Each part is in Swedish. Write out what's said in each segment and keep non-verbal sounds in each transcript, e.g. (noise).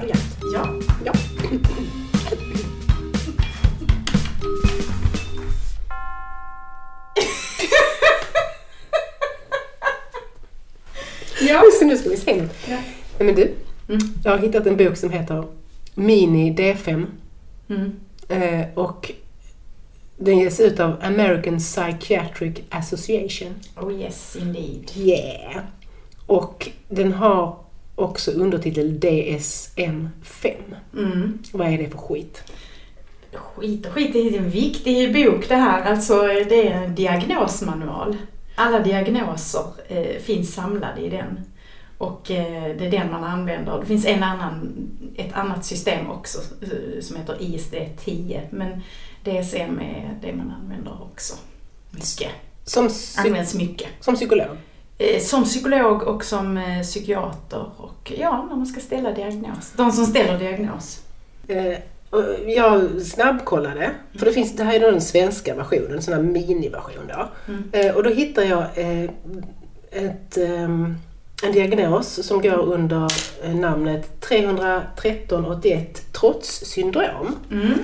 variant. Ja. Ja. (laughs) Ja. Så nu ska vi se. Ja. Nej, men du, Mm. jag har hittat en bok som heter Mini D5 Mm. eh, och den ges ut av American Psychiatric Association. Oh yes, indeed. Yeah! Och den har också undertitel DSM-5. Mm. Vad är det för skit? Skit och skit, det är en viktig bok det här. Alltså det är en diagnosmanual. Alla diagnoser eh, finns samlade i den. Och eh, det är den man använder. Det finns en annan, ett annat system också eh, som heter ISD-10. Men DSM är det man använder också. Mycket. Som, Används mycket. som psykolog? Eh, Som psykolog och som eh, psykiater och ja, när man ska ställa diagnos. De som ställer diagnos. Eh, jag snabbkollade, för det, finns, det här är den svenska versionen, en sån här miniversion då. Mm. Och då hittar jag ett, en diagnos som går under namnet 31381 trotssyndrom. Mm.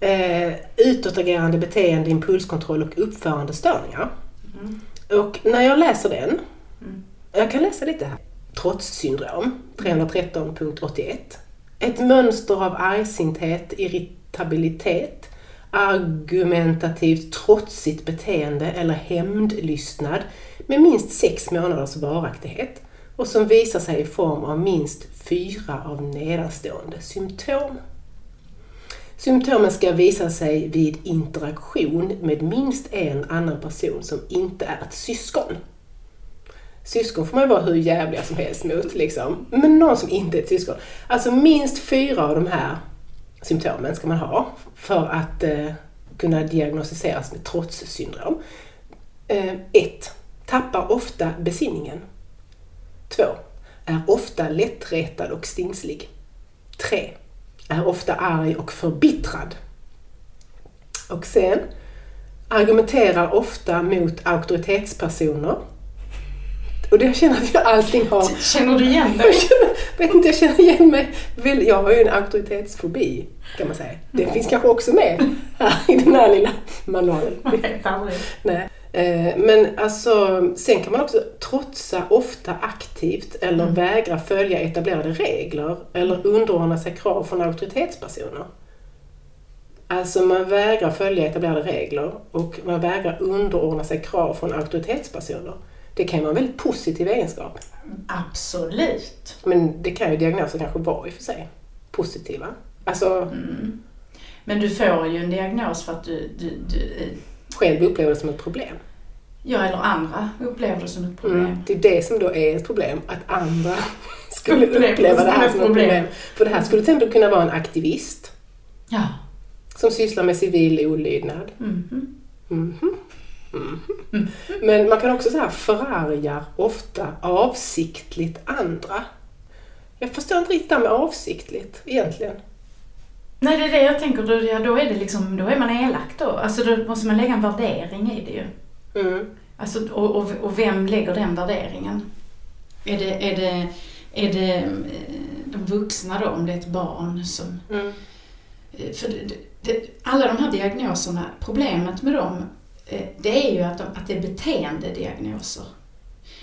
Eh, utåtagerande beteende, impulskontroll och uppförandestörningar. Mm. Och när jag läser den, Mm. jag kan läsa lite här. Trotssyndrom 313.81. Ett mönster av argsinthet, irritabilitet, argumentativt trotsigt beteende eller hämndlystnad med minst sex månaders varaktighet och som visar sig i form av minst fyra av nedanstående symptom. Symptomen ska visa sig vid interaktion med minst en annan person som inte är ett syskon. Syskon får man ju vara hur jävliga som helst mot, liksom. men någon som inte är ett syskon. Alltså minst fyra av de här symptomen ska man ha för att eh, kunna diagnostiseras med trotssyndrom. Eh, 1. tappar ofta besinningen. 2. är ofta lättretad och stingslig. 3 är ofta arg och förbittrad. Och sen argumenterar ofta mot auktoritetspersoner. Och det jag känner att jag allting har Känner du igen jag dig? känner, vet inte, jag känner igen mig. Jag har ju en auktoritetsfobi kan man säga. Det finns kanske också med här i den här lilla manualen. Jag aldrig. Nej. Eh, Men alltså, sen kan man också trotsa ofta aktivt eller vägra följa etablerade regler eller underordna sig krav från auktoritetspersoner. Alltså man vägrar följa etablerade regler och man vägrar underordna sig krav från auktoritetspersoner. Det kan ju vara en väldigt positiv egenskap. Absolut. Men det kan ju diagnoser kanske vara i och för sig. Positiva. Alltså, Mm. Men du får ju en diagnos för att du, du, du själv upplever det som ett problem. ja eller andra upplever det som ett problem. Mm. Det är det som då är ett problem, att andra (laughs) skulle uppleva det här som ett problem. problem. För det här skulle till exempel kunna vara en aktivist Ja. som sysslar med civil olydnad. Mhm. Mhm. Mhm. Men man kan också så här förargar ofta avsiktligt andra. Jag förstår inte riktigt det här med avsiktligt egentligen. Nej, det är det jag tänker. Då, ja, då är det liksom, då är man elak då. Alltså då måste man lägga en värdering i det ju. Mm. Alltså, och, och, och vem lägger den värderingen? Är det, är det, är det eh, de vuxna då, om det är ett barn som... Mm. eh, För det, det, alla de här diagnoserna, problemet med dem, eh, det är ju att, de, att det är beteendediagnoser.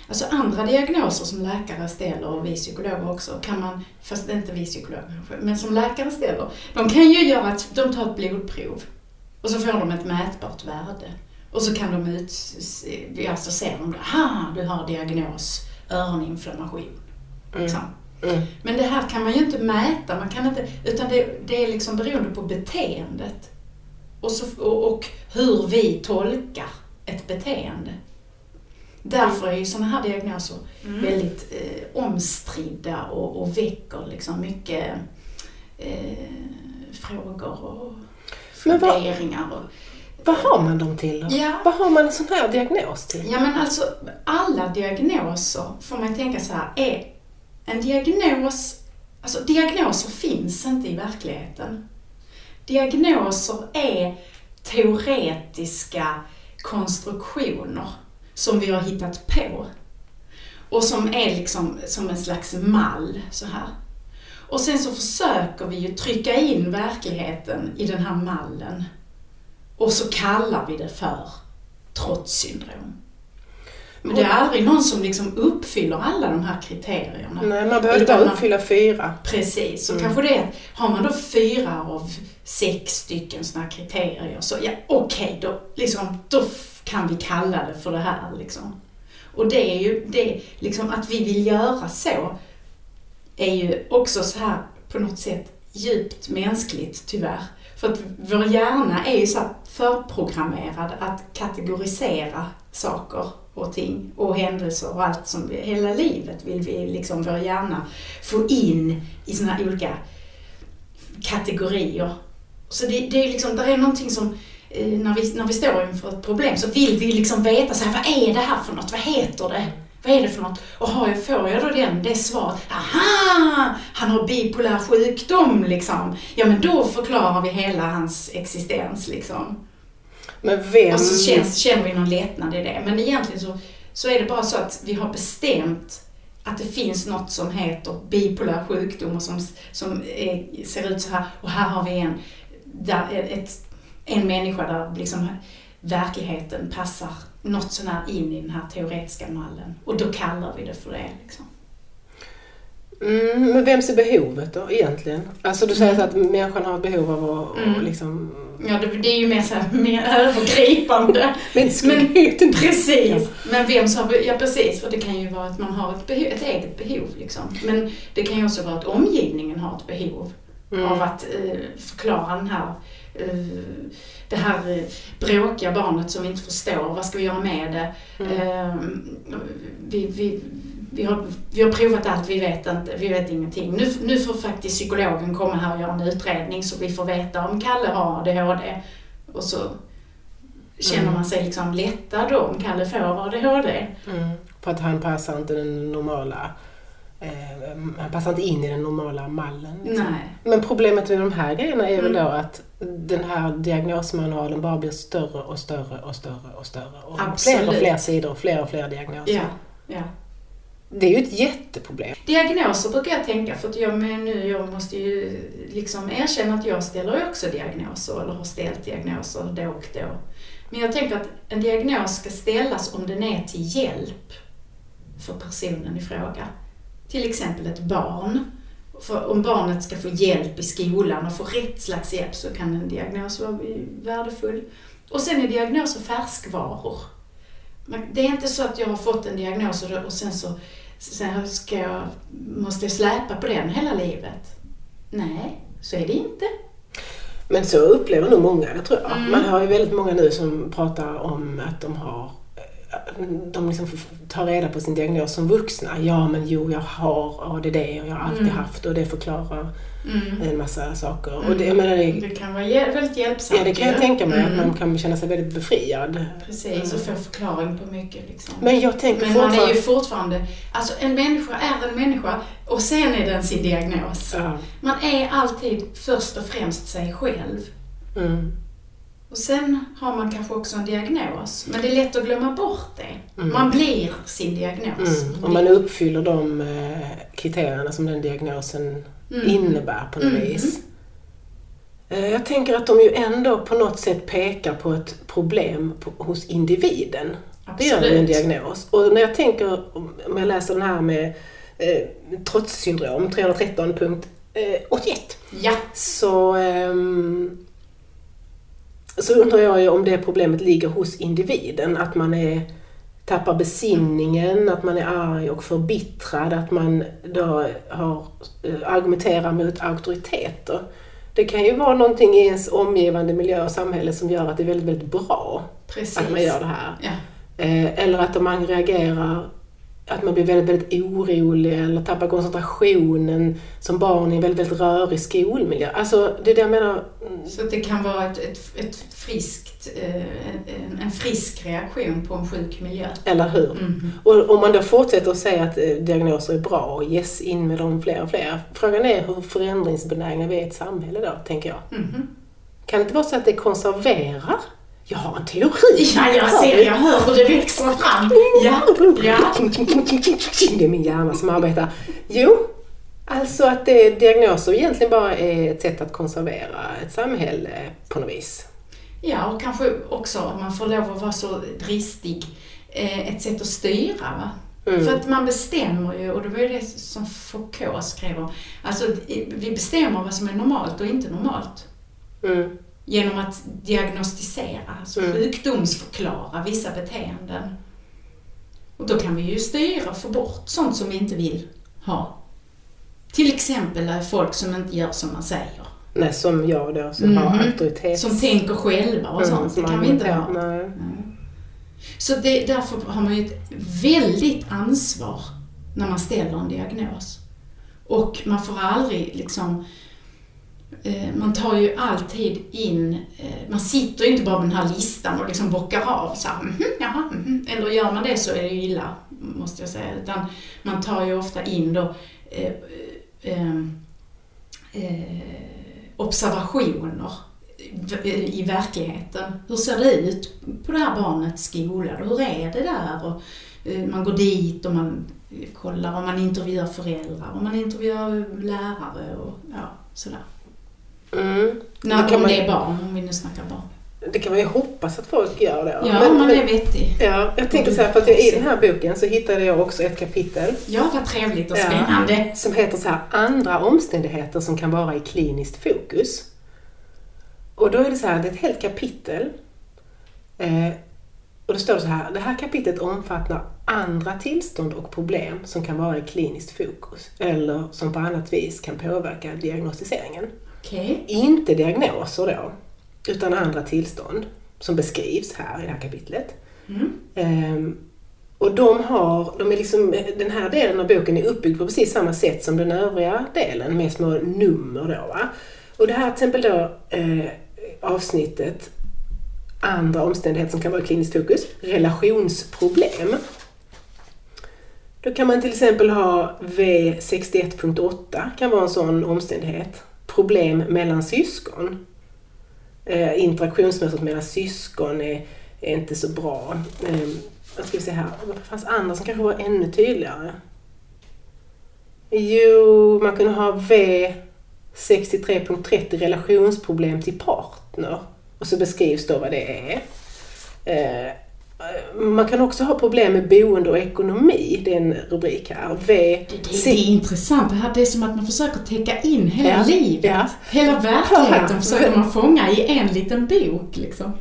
Alltså andra diagnoser som läkare ställer, och vi psykologer också, kan man, fast inte vi psykologer kanske, men som läkare ställer, de kan ju göra att de tar ett blodprov och så får de ett mätbart värde. Och så kan de ut, alltså ser de det, ha du har diagnos öroninflammation. Liksom. Mm. Men det här kan man ju inte mäta, man kan inte, utan det, det är liksom beroende på beteendet. Och, så, och, och hur vi tolkar ett beteende. Därför är ju sådana här diagnoser väldigt eh, omstridda och, och väcker liksom mycket eh, frågor och funderingar. Och, Vad har man dem till då? Ja. Vad har man en sån här diagnos till? Ja men alltså alla diagnoser får man tänka så här, är en diagnos, alltså diagnoser finns inte i verkligheten. Diagnoser är teoretiska konstruktioner som vi har hittat på och som är liksom som en slags mall så här. Och sen så försöker vi ju trycka in verkligheten i den här mallen. Och så kallar vi det för trotssyndrom. Men det är aldrig någon som liksom uppfyller alla de här kriterierna. Nej, man behöver bara uppfylla fyra. Precis, så Mm. kanske det är, har man då fyra av sex stycken sådana kriterier så ja, okej, då, liksom, då kan vi kalla det för det här liksom. Och det är ju, det, liksom att vi vill göra så är ju också så här på något sätt djupt mänskligt tyvärr. För att vår hjärna är ju så förprogrammerad att kategorisera saker och ting och händelser och allt som vi, hela livet vill vi liksom vår hjärna få in i sådana här olika kategorier. Så det, det är liksom, det är någonting som eh, när vi, när vi står inför ett problem så vill vi liksom veta så här, vad är det här för något? Vad heter det? Vad är det för något? Och har jag, får jag då den, det svaret, aha! Han har bipolär sjukdom liksom. Ja men då förklarar vi hela hans existens liksom. Men vem... Och så känns, känner vi någon lättnad i det. Men egentligen så, så är det bara så att vi har bestämt att det finns något som heter bipolär sjukdom och som, som är, ser ut så här. Och här har vi en, där, ett, en människa där liksom verkligheten passar något sånär in i den här teoretiska mallen. Och då kallar vi det för det. Liksom. Mm, men vems är behovet då egentligen? Alltså du säger Mm. så att människan har behov av att Mm. liksom... Ja, det, det är ju mer, så här, mer övergripande. (laughs) Mänskligheten. Precis. Men vem som, ja precis, för det kan ju vara att man har ett, behov, ett eget behov liksom. Men det kan ju också vara att omgivningen har ett behov Mm. av att eh, förklara den här, eh, det här eh, bråkiga barnet som vi inte förstår. Vad ska vi göra med det? Mm. Vi, vi, vi, har, vi har provat allt, vi vet inte, vi vet ingenting. Nu, nu får faktiskt psykologen komma här och göra en utredning så vi får veta om Kalle har ADHD. Och så känner Mm. man sig liksom lättad då om Kalle får ADHD. Mm. För att han passar inte den normala... Eh, han passar inte in i den normala mallen. Liksom. Men problemet med de här grejerna är väl Mm. då att den här diagnosmanualen bara blir större och större och större och större. Och fler och fler sidor och fler och fler diagnoser. Ja, ja. Det är ju ett jätteproblem. Diagnoser brukar jag tänka, för att jag, nu, jag måste ju liksom erkänna att jag ställer också diagnoser, eller har ställt diagnoser då och då. Men jag tänker att en diagnos ska ställas om den är till hjälp för personen i fråga. Till exempel ett barn. För om barnet ska få hjälp i skolan och få rätt slags hjälp så kan en diagnos vara värdefull. Och sen är diagnoser färskvaror. Det är inte så att jag har fått en diagnos och sen så sen ska jag, måste jag släpa på den hela livet. Nej, så är det inte. Men så upplever nog många det tror jag. Mm. Man hör ju väldigt många nu som pratar om att de har de liksom tar reda på sin diagnos som vuxna. Ja men jo jag har ADD och jag har alltid Mm. haft och det förklarar Mm. en massa saker. Och Mm. det, jag menar, det, Det kan vara väldigt hjälpsamt ja, det kan jag ju. tänka mig att Mm. man kan känna sig väldigt befriad. Precis, och få förklaring på mycket liksom. Men jag tänker Men man är fortfarande... ju fortfarande, alltså en människa är en människa och sen är den sin diagnos. Ja. Man är alltid först och främst sig själv. Och sen har man kanske också en diagnos, men det är lätt att glömma bort det. Mm. Man blir sin diagnos. Mm. Om man uppfyller de eh, kriterierna som den diagnosen Mm. innebär på något Mm. vis. Eh, Jag tänker att de ju ändå på något sätt pekar på ett problem på, hos individen. Det gör ju en diagnos. Och när jag tänker, om jag läser den här med eh, trotssyndrom 313.81 Ja. så, ehm, så undrar jag ju om det problemet ligger hos individen. Att man är, tappar besinningen, att man är arg och förbittrad, att man då har, eh, argumenterar mot auktoriteter. Det kan ju vara någonting i ens omgivande miljö och samhälle som gör att det är väldigt, väldigt bra Precis. att man gör det här. Ja. Eh, eller att man reagerar, att man blir väldigt, väldigt orolig eller tappar koncentrationen som barn i en väldigt, väldigt rörig skolmiljö. Alltså det är det jag menar. mm, Så det kan vara ett, ett, ett friskt, eh, en, frisk reaktion på en sjuk miljö. Eller hur? Mhm. Och om man då fortsätter att säga att eh, diagnoser är bra och yes, in med dem fler och fler. Frågan är hur förändringsbenägna vi är i ett samhälle då, tänker jag. Mhm. Kan det inte vara så att det konserverar? Jag har en teori! Ja, jag ser, jag hör hur det växer fram. Ja, ja. Det är min hjärna som arbetar. Jo, Alltså att det, diagnoser egentligen bara är ett sätt att konservera ett samhälle på något vis. Ja, och kanske också om man får lov att vara så dristig, eh, ett sätt att styra. Va? Mm. För att man bestämmer ju, och det var ju det som Foucault skrev om, alltså vi bestämmer vad som är normalt och inte normalt. Mm. Genom att diagnostisera, alltså Mm. sjukdomsförklara vissa beteenden. Och då kan vi ju styra och få bort sånt som vi inte vill ha. Till exempel eh, folk som inte gör som man säger. Nej, som jag då som har Mhm. auktoritet. Som tänker själva och Mm, sånt. som Det kan vi inte ha. Nej. Nej. Så det, därför har man ju ett väldigt ansvar när man ställer en diagnos. Och man får aldrig liksom Eh, man tar ju alltid in, eh, man sitter ju inte bara med den här listan och liksom bockar av så här, mhm, jaha, mhm. eller gör man det så är det ju illa, måste jag säga. Utan man tar ju ofta in då eh, eh, eh, observationer i verkligheten. Hur ser det ut på det här barnets skola? Hur är det där? Och eh, man går dit och man kollar och man intervjuar föräldrar och man intervjuar lärare och ja, sådär. Mm. När, om man- det är barn, om vi nu snackar barn. Det kan man ju hoppas att folk gör det. Ja, om man är vettig. Ja, jag tänkte så här, för att jag, i den här boken så hittade jag också ett kapitel Ja, vad trevligt och Ja. spännande. som heter så här, andra omständigheter som kan vara i kliniskt fokus. Och då är det så här, det är ett helt kapitel. Eh, och då står det så här, det här kapitlet omfattar andra tillstånd och problem som kan vara i kliniskt fokus eller som på annat vis kan påverka diagnostiseringen. Okej. Inte diagnoser då, utan andra tillstånd som beskrivs här i det här kapitlet. Mm. Ehm, och de har, de är liksom, den här delen av boken är uppbyggd på precis samma sätt som den övriga delen med små nummer då. Va? Och det här till exempel då eh, avsnittet andra omständigheter som kan vara kliniskt fokus, relationsproblem. Då kan man till exempel ha V61.8 kan vara en sån omständighet. Problem mellan syskon. Eh, interaktionsmönstret mellan syskon är, är inte så bra. Eh, vad ska vi se här? Det fanns andra som kanske var ännu tydligare. Jo, man kunde ha V63.30 relationsproblem till partner. Och så beskrivs då vad det är. Eh, man kan också ha problem med boende och ekonomi. Det är en rubrik här. V... Det, det, det är intressant. Det, här, det är som att man försöker täcka in hela Ja, livet. ja. Hela verkligheten Ja. försöker man fånga i en liten bok. Liksom.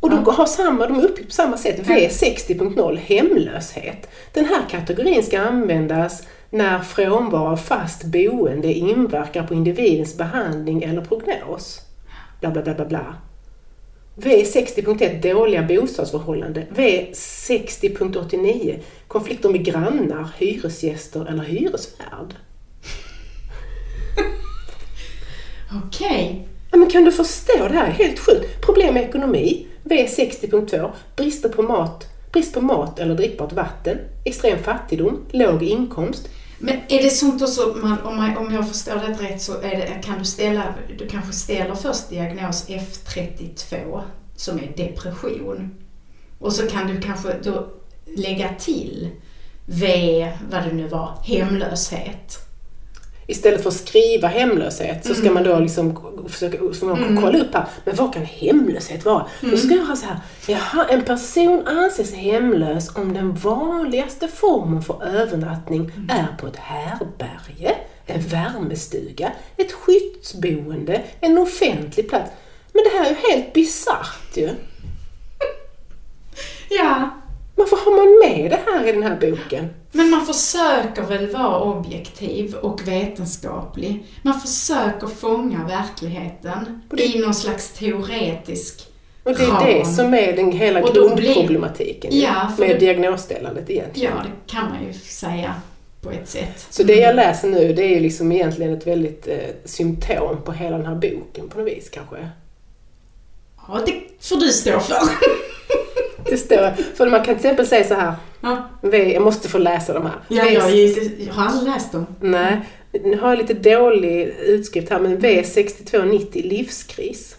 Och de, har samma, de är uppbyggda på samma sätt. V60.0, hemlöshet. Den här kategorin ska användas när frånvaro av fast boende inverkar på individens behandling eller prognos. Bla, bla, bla, bla, bla. V60.1, dåliga bostadsförhållanden. V60.89, konflikter med grannar, hyresgäster eller hyresvärd. (laughs) Okej. Ja, men kan du förstå? Det här är helt sjukt. Problem med ekonomi. V60.2. Brister på mat, brist på mat eller drickbart vatten. Extrem fattigdom. Låg inkomst. Men är det sånt också, man, om, man, om jag förstår det rätt så är det, kan du ställa, du kanske ställer först diagnos F32 som är depression. Och så kan du kanske då lägga till V, vad det nu var, hemlöshet. Istället för att skriva hemlöshet så ska Mm. man då liksom försöka som man Mm. kolla upp här. Men vad kan hemlöshet vara? Då ska jag ha så här. Jaha, en person anses hemlös om den vanligaste formen för övernattning Mm. är på ett härberge, en värmestuga, ett skyddsboende, en offentlig plats. Men det här är ju helt bisarrt ju. Ja, Varför har man med det här i den här boken? men man försöker väl vara objektiv och vetenskaplig. Man försöker fånga verkligheten det- i någon slags teoretisk Och det är ram. det som är den hela blir- grundproblematiken ju, Ja, med det- diagnosställandet egentligen. Ja, det kan man ju säga på ett sätt. Så det jag läser nu det är ju liksom egentligen ett väldigt eh, symptom på hela den här boken på något vis kanske. Ja, det får du stå för. (laughs) Det står, för man kan till exempel säga så här, Ja, jag måste få läsa de här. ja V, jag, jag har aldrig läst dem. Nej, nu har jag lite dålig utskrift här men V6290 livskris.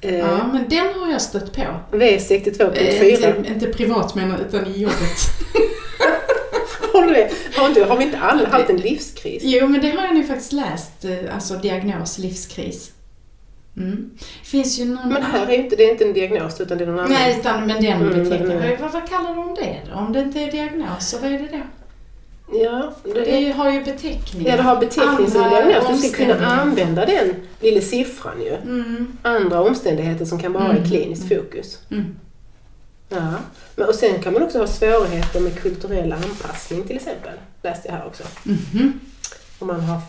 Eh, Ja, men den har jag stött på. Eh, V62.4 inte, inte privat men utan i jobbet. (laughs) Har du det? Har, inte, har vi inte alla haft en livskris? Jo, men det har jag nu faktiskt läst, eh, alltså diagnos livskris. Mm. Finns ju någon... Men här är inte, det är inte en diagnos utan det är någon annan. Nej, utan, men den Mm, betecknar men- vad, vad kallar de det då? Om det inte är diagnos, så vad är det då? Ja, det, Det är har ju beteckning. ja, det har beteckning som diagnos. Du ska kunna använda den lilla siffran ju. Mm. Andra omständigheter som kan vara Mm, i kliniskt fokus. Mm. Ja. Men, och sen kan man också ha svårigheter med kulturell anpassning till exempel. Läste jag här också. Mhm. Om man har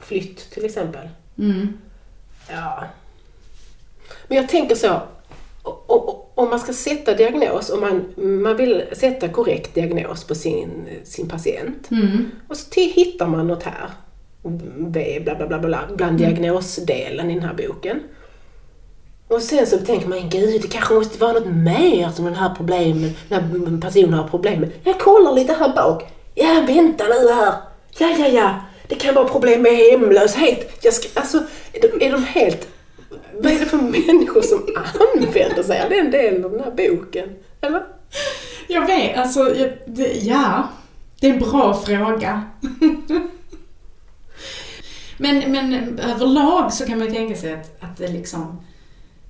flytt till exempel. Mm. Ja. Men jag tänker så, om man ska sätta diagnos, om man, man vill sätta korrekt diagnos på sin, sin patient. Mm. Och så till, hittar man något här, B, bla bla bla bla, bland diagnosdelen i den här boken. Och sen så tänker man, gud det kanske måste vara något mer som den här problemen, den här personen har problem med. Jag kollar lite här bak. Ja, vänta nu här. Ja, ja, ja. Det kan vara problem med hemlöshet. Jag ska, alltså, är de, är de helt... Vad är det för människor som använder sig av den delen av den här boken? Eller? Jag vet, alltså, jag, det, ja. Det är en bra fråga. men, men överlag så kan man ju tänka sig att, att det liksom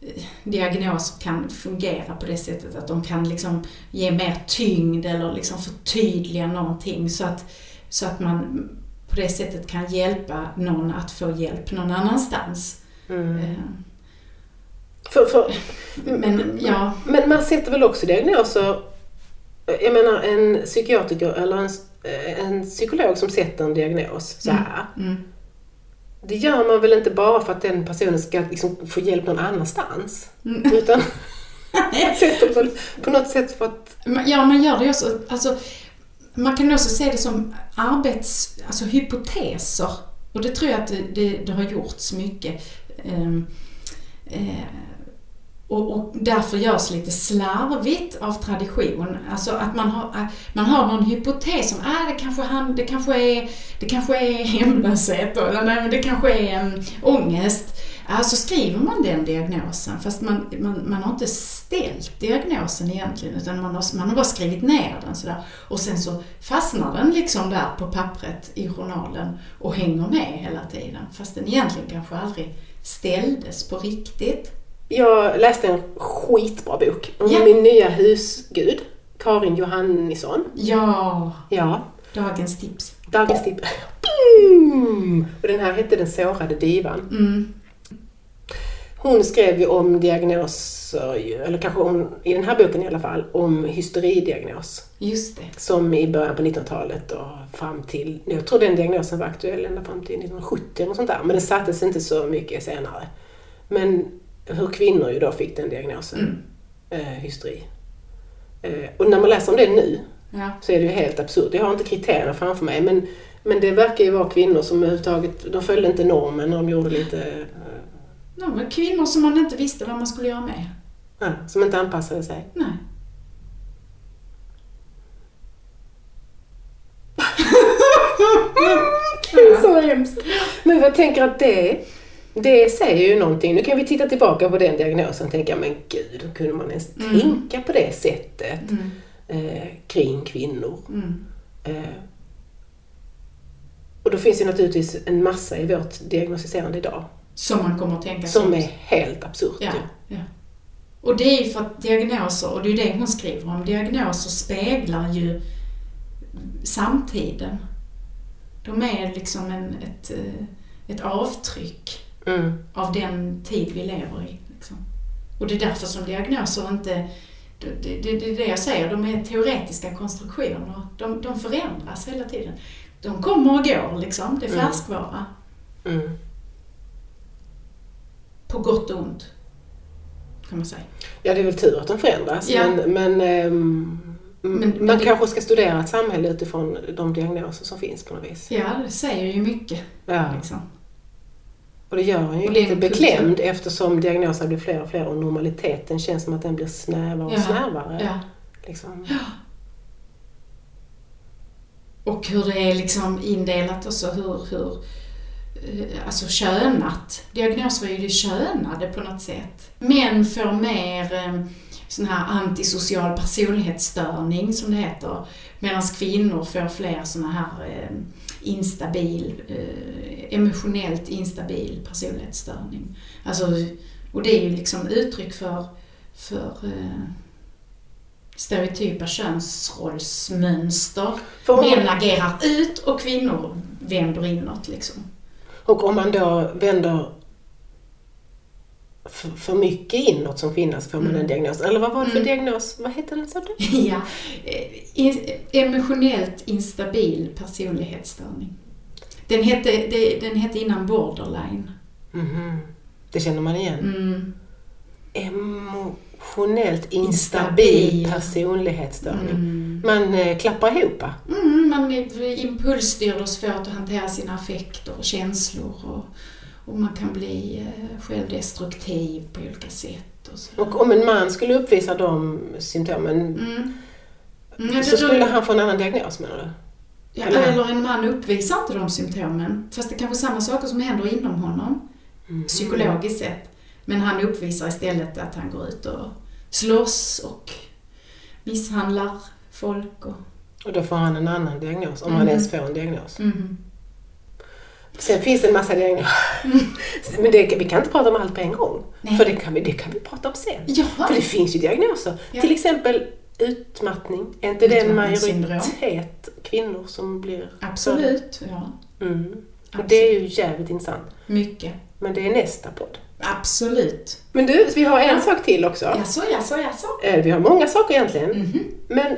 eh, diagnoser kan fungera på det sättet att de kan liksom ge mer tyngd eller liksom förtydliga någonting så att, så att man på det sättet kan hjälpa någon att få hjälp någon annanstans. Mm. Eh, För, för, Men ja, Men man sätter väl också diagnoser, jag menar en psykiatriker eller en, en psykolog som sätter en diagnos så här. mm, Det gör man väl inte bara för att den personen ska liksom få hjälp någon annanstans. Mm. Utan man (laughs) sätter väl på något sätt för att... Ja, man gör det ju också. Alltså, man kan också se det som arbets... Alltså hypoteser. Och det tror jag att det, det, det har gjorts mycket. Ehm, eh, och, och därför görs lite slarvigt av tradition. Alltså att man har, eh, man har någon hypotes om att ah, det, kanske han, det, kanske är, det kanske är hemlöshet eller nej, men det kanske är um, ångest. Alltså skriver man den diagnosen fast man, man, man har inte ställt diagnosen egentligen utan man har, man har bara skrivit ner den sådär. Och sen så fastnar den liksom där på pappret i journalen och hänger med hela tiden fast den egentligen kanske aldrig ställdes på riktigt. Jag läste en skitbra bok om Ja. min nya husgud, Karin Johannisson. Ja, Ja, dagens tips. dagens tips. Mm. Och den här hette Den sårade divan. Mm. Hon skrev ju om diagnoser, eller kanske hon, i den här boken i alla fall, om hysteridiagnos. Just det. Som i början på 1900-talet och fram till, jag tror den diagnosen var aktuell ända fram till 1970 eller sånt där. Men den sattes inte så mycket senare. Men hur kvinnor ju då fick den diagnosen, Mm. eh, hysteri. Eh, och när man läser om det nu Ja. så är det ju helt absurt. Jag har inte kriterierna framför mig men, men det verkar ju vara kvinnor som överhuvudtaget, de följde inte normen när de gjorde lite, eh, Ja, men kvinnor som man inte visste vad man skulle göra med. ja, som inte anpassade sig. Nej. (laughs) Det är så hemskt. Men jag tänker att det, det säger ju någonting. Nu kan vi titta tillbaka på den diagnosen och tänka, men gud, hur kunde man ens Mm. tänka på det sättet Mm. eh, kring kvinnor? Mm. Eh, och då finns det naturligtvis en massa i vårt diagnostiserande idag Som man kommer att tänka som så. är helt absurt. Ja, ja. Och det är ju för att diagnoser, och det är det hon skriver om, diagnoser speglar ju samtiden. De är liksom en, ett, eh, ett avtryck Mm. av den tid vi lever i. Liksom. Och det är därför som diagnoser inte, det, det, det, det är det jag säger, de är teoretiska konstruktioner. De, de förändras hela tiden. De kommer och går liksom, det är Mm. färskvara. Mm. På gott och ont, kan man säga. Ja, det är väl tur att de förändras. Ja. Men, men, ehm, Men- men man det- kanske ska studera ett samhälle utifrån de diagnoser som finns på något vis. Ja, det säger ju mycket. Ja. Liksom. Och det gör en ju Och det lite kultur. beklämd eftersom diagnoserna blir fler och fler och normaliteten känns som att den blir snävare och Ja. snävare. Ja. Liksom. Och hur det är liksom indelat också, hur, hur eh, alltså könat. Diagnoser är ju könade på något sätt. Män får mer eh, sån här antisocial personlighetsstörning som det heter. Medan kvinnor får fler såna här eh, instabil, eh, emotionellt instabil personlighetsstörning. Alltså, och det är ju liksom uttryck för, för eh, stereotypa könsrollsmönster. För om- Män agerar ut och kvinnor vänder inåt liksom. Och om man då vänder för, för mycket inåt som kvinna så får man en diagnos. Eller vad var det för diagnos? Vad heter den sa du? (laughs) Ja, eh, emotionellt instabil personlighetsstörning. Den hette, den hette innan borderline. Mhm. Det känner man igen. Mm. Emotionellt instabil Instabil. personlighetsstörning. Mm. Man eh, klappar ihop. Mm, man är impulsstyrd och svårt att hantera sina affekter och känslor. Och, och man kan bli eh, självdestruktiv på olika sätt. Och. Och om en man skulle uppvisa de symptomen Mm. Mm, så skulle han få en annan diagnos menar du? Ja, Eller- eller en man uppvisar inte de symptomen. Fast det är kanske samma saker som händer inom honom. Mm. Psykologiskt sett. Men han uppvisar istället att han går ut och slåss och misshandlar folk. Och, Och då får han en annan diagnos, om han Mhm. ens får en diagnos. Mhm. Sen finns det en massa diagnoser. Men det, vi kan inte prata om allt på en gång. Nej. För det kan, vi, det kan vi prata om sen. Ja, För det finns ju diagnoser. Ja. Till exempel utmattning. Är inte det en majoritet kvinnor som blir... absolut. Ja, Mm. Och det är ju jävligt intressant. Mycket. Men det är nästa podd. Absolut. Men du, vi har en Ja. sak till också. Jaså, jaså, jaså? Eh, Vi har många saker egentligen. Mhm. Men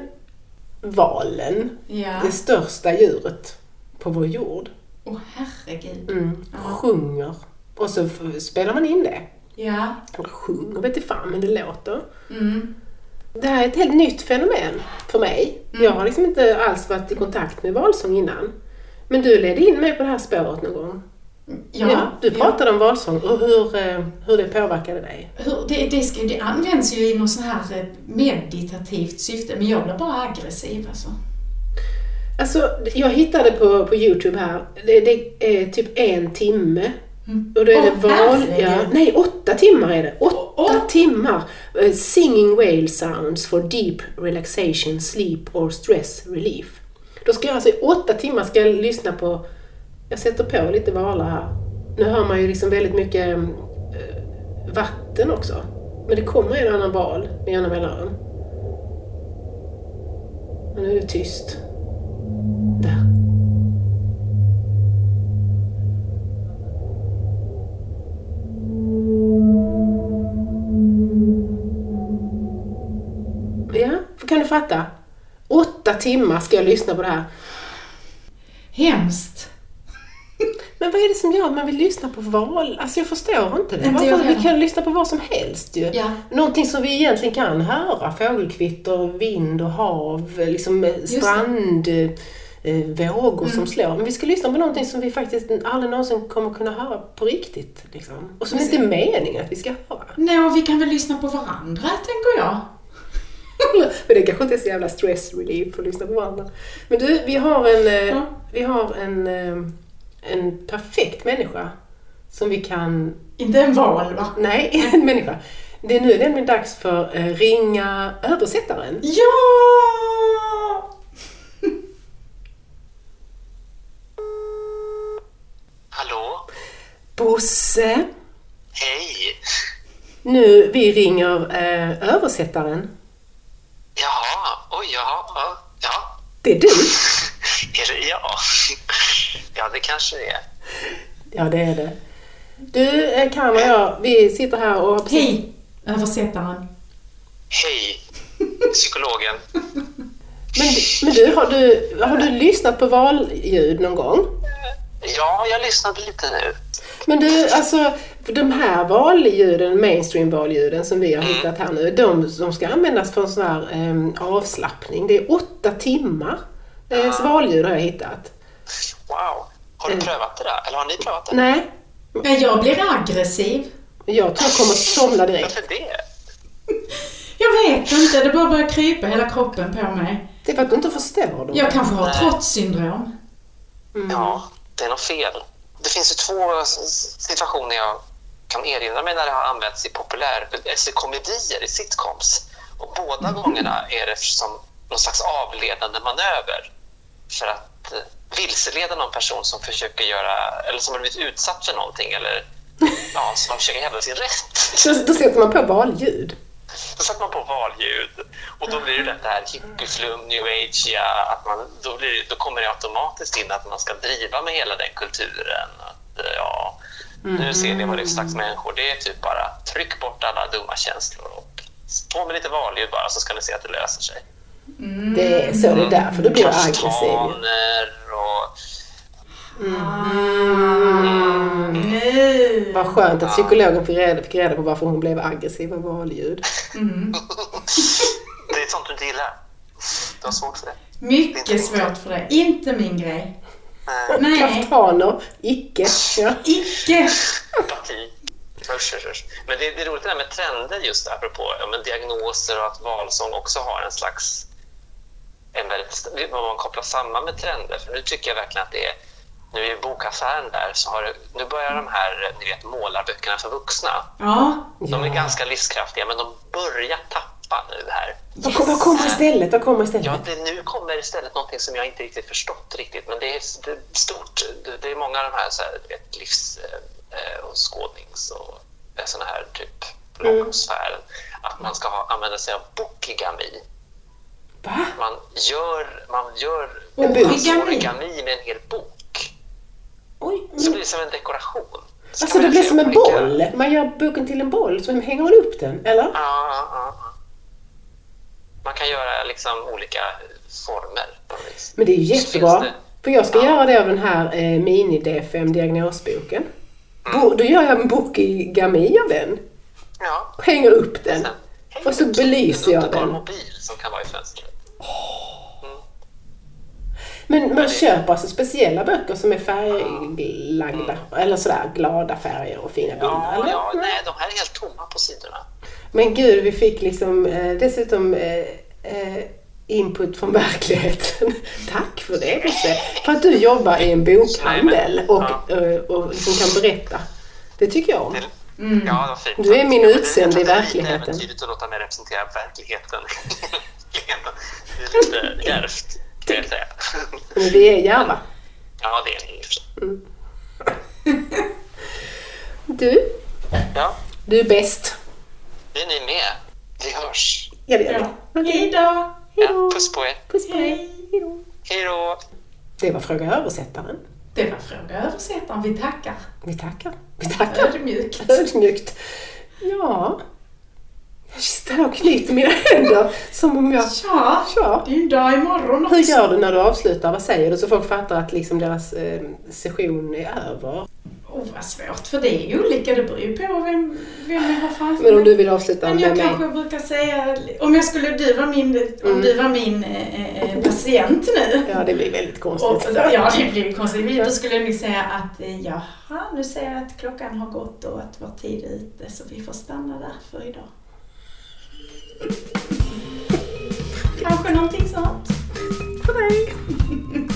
valen, det största djuret på vår jord, Åh herregud. mm, Ja. sjunger. Och så spelar man in det. Ja. Eller sjunger vet inte fan, men det låter. Mm. Det här är ett helt nytt fenomen för mig. Mm. Jag har liksom inte alls varit i kontakt med valsång innan. Men du ledde in mig på det här spåret någon gång. Ja, du pratade om valsång och hur, eh, hur det påverkade dig. Hur, det, det, ska, det används ju i något sånt här eh, meditativt syfte, men jag blir bara aggressiv alltså. Alltså, jag hittade på, på Youtube här, det, det är typ en timme. Mm. Och då är det val... herregud. Ja, nej, åtta timmar är det. Åtta Åh. timmar! Eh, Singing whale sounds for deep relaxation, sleep or stress relief. Då ska jag alltså i åtta timmar ska jag lyssna på... Jag sätter på lite valar här. Nu hör man ju liksom väldigt mycket eh, vatten också. Men det kommer en annan val med jämna mellanrum. Men nu är det tyst. Där. Ja, kan du fatta? Åtta timmar ska jag lyssna på det här. Hemskt. Men vad är det som gör att man vill lyssna på val? Alltså jag förstår inte det. Inte Varför? Vi kan lyssna på vad som helst ju. Ja. Någonting som vi egentligen kan höra. Fågelkvitter, vind och hav, liksom det. strand, eh, eh, vågor Mm. som slår. Men vi ska lyssna på någonting som vi faktiskt aldrig någonsin kommer kunna höra på riktigt. Liksom. Och som Precis. inte är meningen att vi ska höra. Nå, vi kan väl lyssna på varandra, tänker jag. (laughs) Men det kanske inte är så jävla stress relief att lyssna på varandra. Men du, vi har en, eh, Ja. vi har en, eh, en perfekt människa som vi kan... Inte en val, va? Nej, (laughs) en människa. Det är nu nämligen dags för eh, Ringa översättaren. Ja! Bosse, Hej! nu vi ringer eh, översättaren. Jaha, oj, jaha, ja, ja. Det är du. (laughs) Är det jag? (laughs) Ja, det kanske det är. Ja, det är det. Du, eh, Karin och jag, vi sitter här och. Hej, översättaren. Hej, psykologen. (laughs) Men, men du, har du, har du lyssnat på valljud någon gång? Ja, jag lyssnade lite nu. Men du, alltså de här valljuden, mainstream-valljuden som vi har hittat här nu, de, de ska användas för en sån här eh, avslappning. Det är åtta timmar eh, valljud har jag hittat. Wow. Har du Mm. prövat det där? Eller har ni prövat det? Nej, Ja, jag blir aggressiv. jag tror jag kommer somna direkt. Varför det? Jag vet inte, det bara börjar krypa hela kroppen på mig. Det är för att du inte förstår dem. Jag kanske har trotssyndrom. Mm. Ja, det är något fel. Det finns ju två situationer jag kan erinra mig när det har använts i populär, alltså komedier, i sitcoms. Och båda gångerna är det som någon slags avledande manöver för att eh, vilseleda någon person som försöker göra, eller som har blivit utsatt för någonting eller (laughs) ja, som försöker hävda sin rätt. Så då sätter man på valljud. Då sätter man på valljud och då blir det lätt det här hippieflum, new age, att man, då, blir, då kommer det automatiskt in att man ska driva med hela den kulturen. Att, eh, ja, nu ser ni vad det är för slags människor. Det är typ bara tryck bort alla dumma känslor och på med lite valljud bara så ska ni se att det löser sig. Det är så det är därför du blir aggressiv. Och Nu! Vad skönt att psykologen fick reda, fick reda på varför hon blev aggressiv av valljud. (laughs) det är sånt du inte gillar. Du har svårt för det. Mycket svårt för det. Inte min grej. Nej, Kaftaner, icke. Ja. icke! Men det, det är roligt det där med trender just apropå ja, men diagnoser och att valsång också har en slags en väldigt, vad man kopplar samman med trender. För nu tycker jag verkligen att det är nu i bokaffären där så har det, nu börjar de här ni vet, målarböckerna för vuxna. Ja, De är Ja. ganska livskraftiga men de börjar tappa nu här. Vad kom- vad kommer istället? Vad kommer istället? Ja, det, nu kommer istället någonting som jag inte riktigt förstått riktigt, men det är, det är stort. Det, det är många av de här, så här ett livs eh, och skådnings och eh, såna här typ bloggsfären. Att man ska ha, använda sig av bokigami. Va? Man gör, man gör En bok. origami med en hel bok. Oj. Så blir det som en dekoration. Så Alltså det blir som en boll. Man gör boken till en boll, så hänger man upp den, eller? Ja, ja, ja. Man kan göra liksom olika former. Men det är ju jättebra. det- För jag ska Ja. göra det av den här eh, mini-DFM diagnosboken. Mm. Bo, då gör jag en bokigami av den. Ja, Hänger upp den. Och så upp belyser en jag den. mobil som kan vara i fönstret. Men man köper alltså speciella böcker som är färglagda. Eller sådär glada färger och fina bilder. Ja, eller? ja, nej, de här är helt tomma på sidorna. Men gud, vi fick liksom eh, dessutom eh, eh, input från verkligheten. Tack för det Bosse. För att du jobbar i en bokhandel och, Ja. eh, och liksom kan berätta. Det tycker jag om. Det, Ja, fint. Du är min utsände i verkligheten. Det är lite äventyrligt att låta mig representera verkligheten. det är lite djärvt, jag säga. Men vi är djärva. Ja, det är och för sig. Du, Ja, du är bäst. det är ni med. Vi hörs. Ja, det gör vi. Ja. Okej. Hejdå! Hej då. Ja, puss på er. Puss på er. Hej. Hej då. Hej då. Det var Fråga översättaren. Det var fråga översättaren. Vi tackar. Vi tackar. Vi tackar. Ödmjukt. Ödmjukt. Ja. Jag här och knyter mina händer som om jag... Ja, Ja. det är ju dag imorgon också. Hur gör du när du avslutar? Vad säger du så folk fattar att liksom deras eh, session är över? Oh, vad svårt, för det är ju olika. Det beror ju på vem, vem jag har framför Men om mig. du vill avsluta Men med jag mig? kanske brukar säga, om jag skulle, du var min, om Mm. du var min eh, eh, patient nu. Ja, det blir väldigt Och, konstigt. ja, det blir konstigt. Då skulle jag nog säga att eh, jaha, nu ser jag att klockan har gått och att vår tid är ute så vi får stanna där för idag. Kanske op. sånt. Tot.